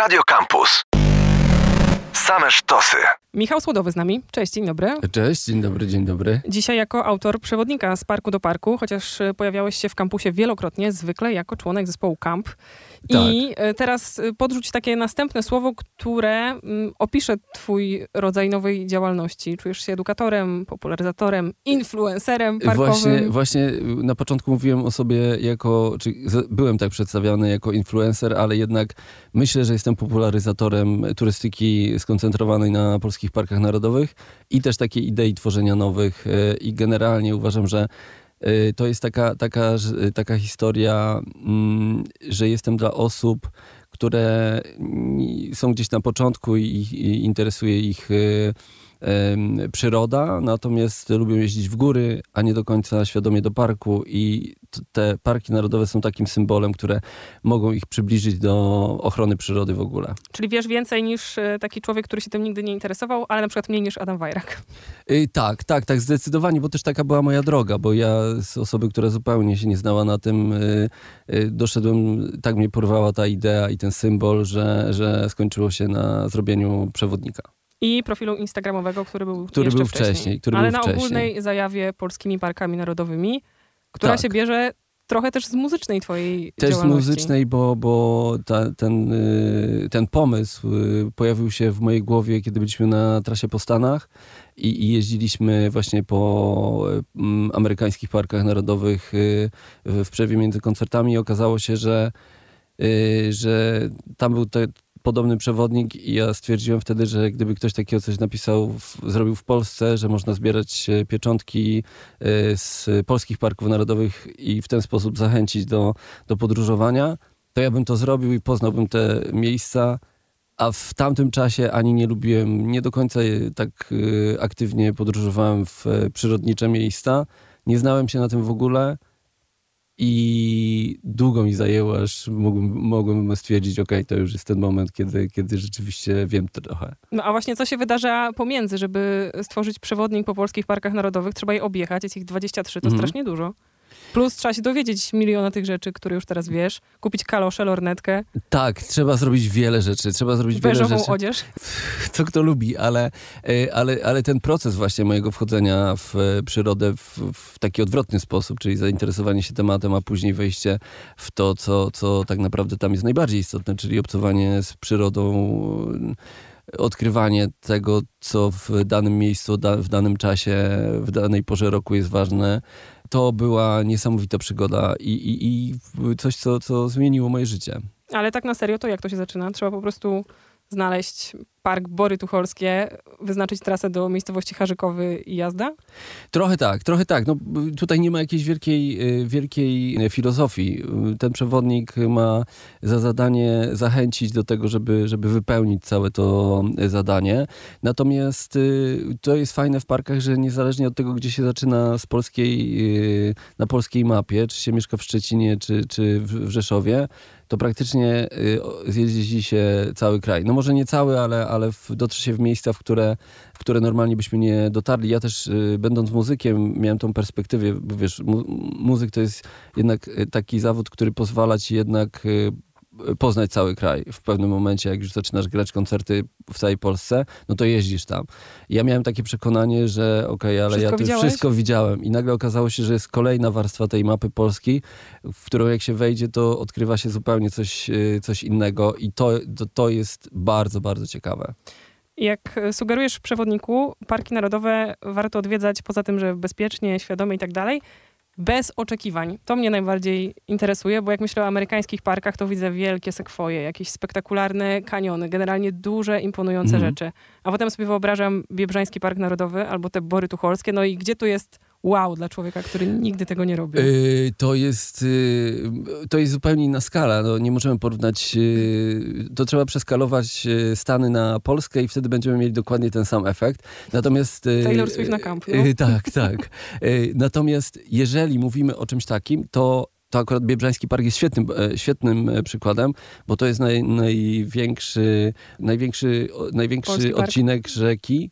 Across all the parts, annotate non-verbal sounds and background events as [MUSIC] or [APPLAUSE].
Radio Campus. Same sztosy. Michał Słodowy z nami. Cześć, dzień dobry. Cześć, dzień dobry, dzień dobry. Dzisiaj jako autor przewodnika z parku do parku, chociaż pojawiałeś się w kampusie wielokrotnie, zwykle jako członek zespołu Camp. I Tak. e, teraz e, podrzuć takie następne słowo, które mm, opisze twój rodzaj nowej działalności. Czujesz się edukatorem, popularyzatorem, influencerem parkowym. Właśnie, właśnie na początku mówiłem o sobie jako, czy byłem tak przedstawiany jako influencer, ale jednak myślę, że jestem popularyzatorem turystyki skoncentrowanej na polskich parkach narodowych i też takiej idei tworzenia nowych e, i generalnie uważam, że to jest taka, taka, taka historia, mm, że jestem dla osób, które mm, są gdzieś na początku i, i interesuje ich em, przyroda, natomiast lubią jeździć w góry, a nie do końca świadomie do parku i te parki narodowe są takim symbolem, które mogą ich przybliżyć do ochrony przyrody w ogóle. Czyli wiesz więcej niż e, taki człowiek, który się tym nigdy nie interesował, ale na przykład mniej niż Adam Wajrak. Y, tak, tak, tak, zdecydowanie, bo też taka była moja droga, bo ja z osoby, która zupełnie się nie znała na tym, y, y, doszedłem, tak mnie porwała ta idea i ten symbol, że, że skończyło się na zrobieniu przewodnika. I profilu instagramowego, który był Który był wcześniej, który ale był na wcześniej. ogólnej zajawie polskimi parkami narodowymi, która Tak. się bierze trochę też z muzycznej twojej Też z muzycznej, bo, bo ta, ten, y, ten pomysł y, pojawił się w mojej głowie, kiedy byliśmy na trasie po Stanach i, i jeździliśmy właśnie po mm, amerykańskich parkach narodowych y, w przerwie między koncertami i okazało się, że, że tam był te, podobny przewodnik i ja stwierdziłem wtedy, że gdyby ktoś takiego coś napisał, w, zrobił w Polsce, że można zbierać e, pieczątki y, z polskich parków narodowych i w ten sposób zachęcić do, do podróżowania, to ja bym to zrobił i poznałbym te miejsca, a w tamtym czasie ani nie lubiłem, nie do końca e, tak y, aktywnie podróżowałem w e, przyrodnicze miejsca, nie znałem się na tym w ogóle i długo mi zajęło, aż mógłbym, mogłem stwierdzić, ok, to już jest ten moment, kiedy, kiedy rzeczywiście wiem trochę. No a właśnie co się wydarza pomiędzy, żeby stworzyć przewodnik po polskich parkach narodowych? Trzeba je objechać, jest ich 23, to Mhm. strasznie dużo. Plus trzeba się dowiedzieć miliona tych rzeczy, które już teraz wiesz. Kupić kaloszę, lornetkę, Tak, trzeba zrobić wiele rzeczy, trzeba zrobić wiele beżową rzeczy. odzież. [LAUGHS] co kto lubi, ale, e, ale, ale ten proces właśnie mojego wchodzenia w e, przyrodę w, w taki odwrotny sposób, czyli zainteresowanie się tematem, a później wejście w to, co, co tak naprawdę tam jest najbardziej istotne, czyli obcowanie z przyrodą, e, odkrywanie tego, co w danym miejscu, w danym czasie, w danej porze roku jest ważne. To była niesamowita przygoda i, i, i coś, co, co zmieniło moje życie. Ale tak na serio, to jak to się zaczyna? Trzeba po prostu znaleźć park Bory Tucholskie, wyznaczyć trasę do miejscowości Harzykowy i jazda? Trochę tak, trochę tak. No, tutaj nie ma jakiejś wielkiej, y, wielkiej y, filozofii. Y, Ten przewodnik ma za zadanie zachęcić do tego, żeby, żeby wypełnić całe to zadanie. Natomiast to jest fajne w parkach, że niezależnie od tego, gdzie się zaczyna z polskiej, na polskiej mapie, czy się mieszka w Szczecinie, czy, czy w Rzeszowie, to praktycznie zjeździ się cały kraj. No może nie cały, ale, ale w, dotrze się w miejsca, w które, w które normalnie byśmy nie dotarli. Ja też y, będąc muzykiem miałem tą perspektywę, bo wiesz, mu, muzyk to jest jednak y, taki zawód, który pozwala ci jednak y, poznać cały kraj. W pewnym momencie, jak już zaczynasz grać koncerty w całej Polsce, no to jeździsz tam. I ja miałem takie przekonanie, że okej, ale Wszystko ja to już widziałeś? wszystko widziałem. I nagle okazało się, że jest kolejna warstwa tej mapy Polski, w którą jak się wejdzie, to odkrywa się zupełnie coś, y, coś innego i to, to, to jest bardzo, bardzo ciekawe. Jak sugerujesz w przewodniku, parki narodowe warto odwiedzać poza tym, że bezpiecznie, świadomie i tak dalej, bez oczekiwań. To mnie najbardziej interesuje, bo jak myślę o amerykańskich parkach, to widzę wielkie sekwoje, jakieś spektakularne kaniony, generalnie duże, imponujące Mhm. rzeczy. A potem sobie wyobrażam Biebrzański Park Narodowy albo te Bory Tucholskie, no i gdzie tu jest wow dla człowieka, który nigdy tego nie robił? Y, to, jest, y, to jest zupełnie inna skala. No, nie możemy porównać. y, to trzeba przeskalować y, Stany na Polskę i wtedy będziemy mieli dokładnie ten sam efekt. Natomiast. y, Taylor Swift na kamp, no. y, tak, tak. Y, natomiast jeżeli mówimy o czymś takim, to. To akurat Biebrzański Park jest świetnym, e, świetnym e, przykładem, bo to jest naj, największy, największy, największy Polski park. odcinek rzeki,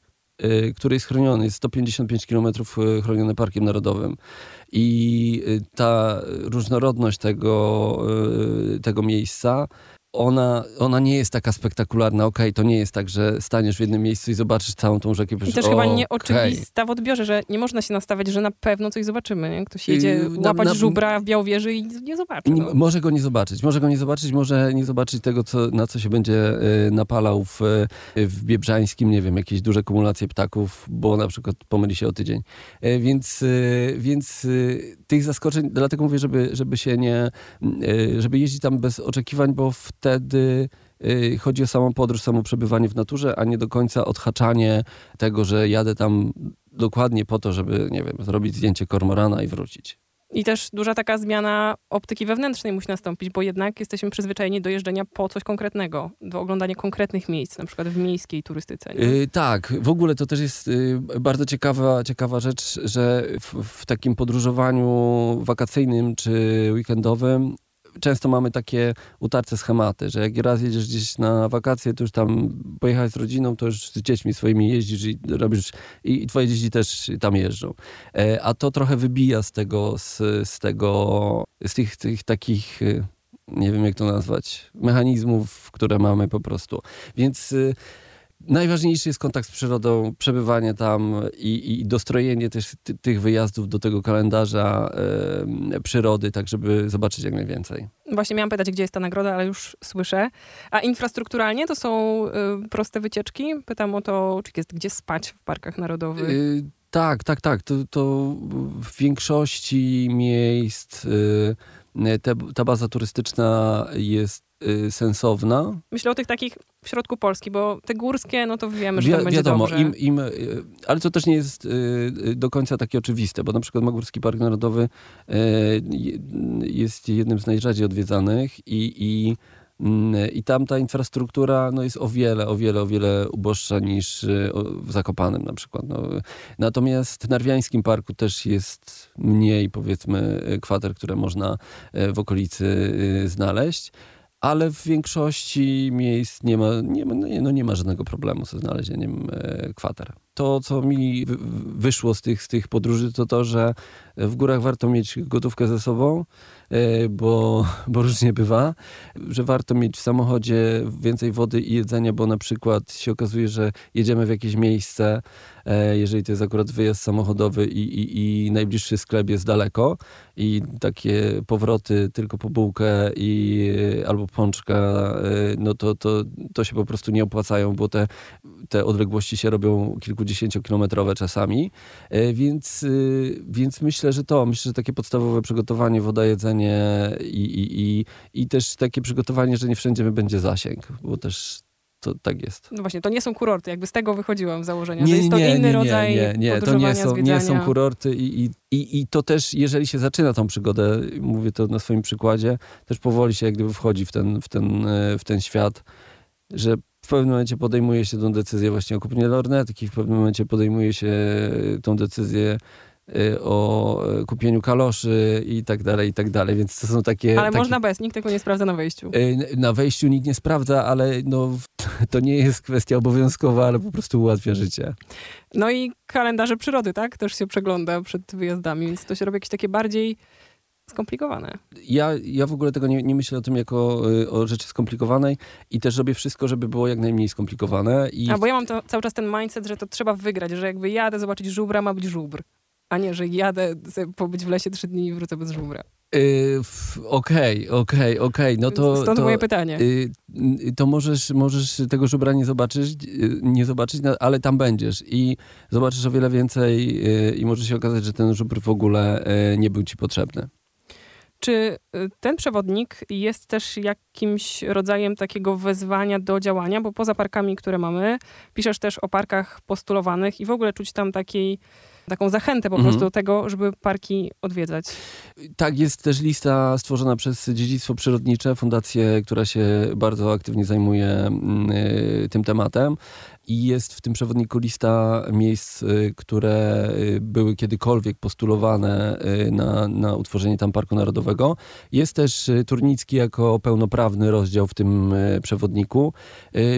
który jest chroniony. Jest 155 km chroniony Parkiem Narodowym. I y, ta różnorodność tego, y, tego miejsca ona, ona nie jest taka spektakularna. Okej, to nie jest tak, że staniesz w jednym miejscu i zobaczysz całą tą rzekę. I powiesz, też o, chyba nieoczywista w odbiorze, że nie można się nastawiać, że na pewno coś zobaczymy. Nie? Ktoś jedzie Yy, na- łapać na- żubra w Białowieży i nie zobaczy. No. może go nie zobaczyć, może go nie zobaczyć, może nie zobaczyć tego, co, na co się będzie y, napalał w, y, w Biebrzańskim, nie wiem, jakieś duże kumulacje ptaków, bo na przykład pomyli się o tydzień. Y, więc y, więc y, tych zaskoczeń, dlatego mówię, żeby, żeby się nie, żeby jeździć tam bez oczekiwań, bo wtedy y, chodzi o samą podróż, samo przebywanie w naturze, a nie do końca odhaczanie tego, że jadę tam dokładnie po to, żeby, nie wiem, zrobić zdjęcie kormorana i wrócić. I też duża taka zmiana optyki wewnętrznej musi nastąpić, bo jednak jesteśmy przyzwyczajeni do jeżdżenia po coś konkretnego, do oglądania konkretnych miejsc, na przykład w miejskiej turystyce. Nie? Y, tak, w ogóle to też jest y, bardzo ciekawa, ciekawa rzecz, że w, w takim podróżowaniu wakacyjnym czy weekendowym często mamy takie utarce schematy, że jak raz jedziesz gdzieś na wakacje, to już tam pojechałeś z rodziną, to już z dziećmi swoimi jeździsz i robisz, i, i twoje dzieci też tam jeżdżą. E, a to trochę wybija z tego, z, z tego, z tych, tych takich, y, nie wiem jak to nazwać, mechanizmów, które mamy po prostu. Więc y, Najważniejszy jest kontakt z przyrodą, przebywanie tam i, i dostrojenie też ty, tych wyjazdów do tego kalendarza e, przyrody, tak żeby zobaczyć jak najwięcej. Właśnie miałam pytać, gdzie jest ta nagroda, ale już słyszę. A infrastrukturalnie to są y, proste wycieczki? Pytam o to, czy jest gdzie spać w parkach narodowych. Y, tak, tak, tak. To, to w większości miejsc y, te, ta baza turystyczna jest y, sensowna. Myślę o tych takich w środku Polski, bo te górskie, no to wiemy, że Wi- tam będzie wiadomo, dobrze. im, im, y, ale to też nie jest y, y, do końca takie oczywiste, bo na przykład Magórski Park Narodowy y, je- jest jednym z najrzadziej odwiedzanych i, i, i tam ta infrastruktura no, jest o wiele, o wiele, o wiele uboższa niż y, w Zakopanem na przykład. No. Natomiast w Narwiańskim Parku też jest mniej, powiedzmy, y, kwater, które można y, w okolicy znaleźć. Ale w większości miejsc nie ma, nie no nie ma żadnego problemu ze znalezieniem e, kwater. To, co mi wy- wyszło z tych, z tych podróży, to to, że w górach warto mieć gotówkę ze sobą, e, bo, bo różnie bywa, że warto mieć w samochodzie więcej wody i jedzenia, bo na przykład się okazuje, że jedziemy w jakieś miejsce, e, jeżeli to jest akurat wyjazd samochodowy i, i, i najbliższy sklep jest daleko i takie powroty tylko po bułkę i, albo pączka, e, no to, to, to się po prostu nie opłacają, bo te, te odległości się robią kilkudziesięciokilometrowe czasami, E, więc, y, więc myślę, że to, myślę, że takie podstawowe przygotowanie, woda, jedzenie i, i, i, i też takie przygotowanie, że nie wszędzie będzie zasięg, bo też to tak jest. No właśnie, to nie są kurorty, jakby z tego wychodziłam z założenia, że jest to inny rodzaj nie, nie, to nie są, nie są kurorty i, i, i, i to też, jeżeli się zaczyna tą przygodę, mówię to na swoim przykładzie, też powoli się jak gdyby wchodzi w ten, w ten, e, w ten świat, że w pewnym momencie podejmuje się tą decyzję właśnie o kupieniu lornetki, w pewnym momencie podejmuje się tą decyzję o e, kupieniu kaloszy i tak dalej, i tak dalej, więc to są takie... Ale takie można bez, nikt tego nie sprawdza na wejściu. E, Na wejściu nikt nie sprawdza, ale no, [LAUGHS] to nie jest kwestia obowiązkowa, ale po prostu ułatwia życie. No i kalendarze przyrody, tak? Też się przegląda przed wyjazdami, więc to się robi jakieś takie bardziej skomplikowane. Ja, ja w ogóle tego nie, nie myślę o tym jako y, o rzeczy skomplikowanej i też robię wszystko, żeby było jak najmniej skomplikowane. I A bo ja mam to, cały czas ten mindset, że to trzeba wygrać, że jakby jadę zobaczyć żubra, ma być żubr. A nie, że jadę pobyć w lesie trzy dni i wrócę bez żubra. y, Okej, okej, okej, no to... Stąd to, moje pytanie. y, y, to możesz, możesz tego żubra nie zobaczyć, y, nie zobaczyć, no, ale tam będziesz i zobaczysz o wiele więcej y, i może się okazać, że ten żubr w ogóle nie był ci potrzebny. Czy ten przewodnik jest też jakimś rodzajem takiego wezwania do działania? Bo poza parkami, które mamy, piszesz też o parkach postulowanych i w ogóle czuć tam takiej, taką zachętę po Mhm. prostu do tego, żeby parki odwiedzać. Tak, jest też lista stworzona przez Dziedzictwo Przyrodnicze, fundację, która się bardzo aktywnie zajmuje mm, y, tym tematem. I jest w tym przewodniku lista miejsc, y, które y, były kiedykolwiek postulowane na, na utworzenie tam Parku Narodowego. Jest też Turnicki jako pełnoprawny rozdział w tym przewodniku,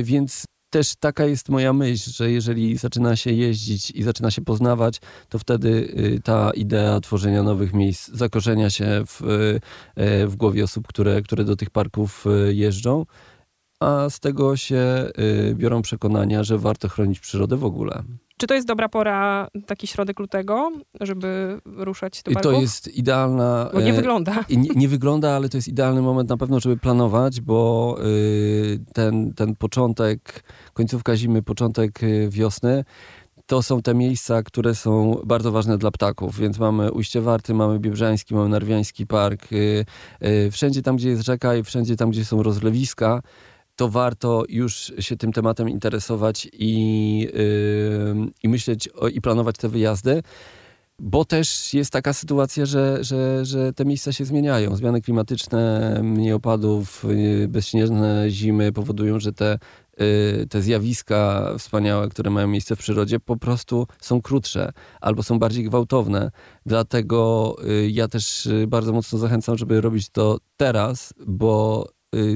więc też taka jest moja myśl, że jeżeli zaczyna się jeździć i zaczyna się poznawać, to wtedy y, ta idea tworzenia nowych miejsc zakorzenia się w, y, w głowie osób, które, które do tych parków y, jeżdżą, a z tego się biorą przekonania, że warto chronić przyrodę w ogóle. Czy to jest dobra pora, taki środek lutego, żeby ruszać do parków? To jest idealna... Bo nie e, wygląda. Nie, nie, wygląda, ale to jest idealny moment na pewno, żeby planować, bo y, ten, ten początek, końcówka zimy, początek y, wiosny, to są te miejsca, które są bardzo ważne dla ptaków, więc mamy Ujście Warty, mamy Biebrzański, mamy Narwiański Park. Y, wszędzie tam, gdzie jest rzeka i wszędzie tam, gdzie są rozlewiska, to warto już się tym tematem interesować i, yy, i myśleć o, i planować te wyjazdy. Bo też jest taka sytuacja, że, że, że te miejsca się zmieniają. Zmiany klimatyczne, mniej opadów, y, bezśnieżne zimy powodują, że te, y, te zjawiska wspaniałe, które mają miejsce w przyrodzie, po prostu są krótsze albo są bardziej gwałtowne. Dlatego y, ja też bardzo mocno zachęcam, żeby robić to teraz, bo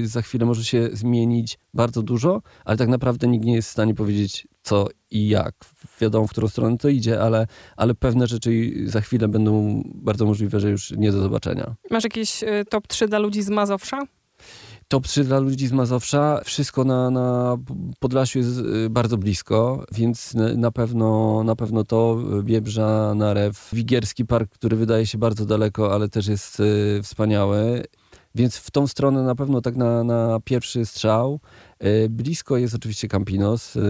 za chwilę może się zmienić bardzo dużo, ale tak naprawdę nikt nie jest w stanie powiedzieć co i jak. Wiadomo, w którą stronę to idzie, ale, ale pewne rzeczy za chwilę będą bardzo możliwe, że już nie do zobaczenia. Masz jakieś y, top 3 dla ludzi z Mazowsza? Top 3 dla ludzi z Mazowsza. Wszystko na, na Podlasiu jest y, bardzo blisko, więc na pewno, na pewno to Biebrza, Narew, Wigierski Park, który wydaje się bardzo daleko, ale też jest wspaniały. Więc w tą stronę na pewno tak na, na pierwszy strzał. E, blisko jest oczywiście Campinos e,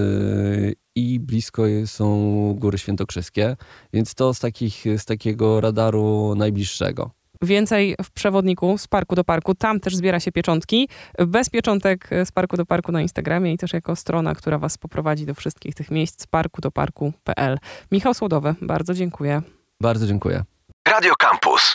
i blisko są Góry Świętokrzyskie, więc to z, takich, z takiego radaru najbliższego. Więcej w przewodniku z parku do parku. Tam też zbiera się pieczątki. Bez pieczątek z parku do parku na Instagramie i też jako strona, która Was poprowadzi do wszystkich tych miejsc z parku do parku.pl. Michał Słodowy, bardzo dziękuję. Bardzo dziękuję. Radio Campus.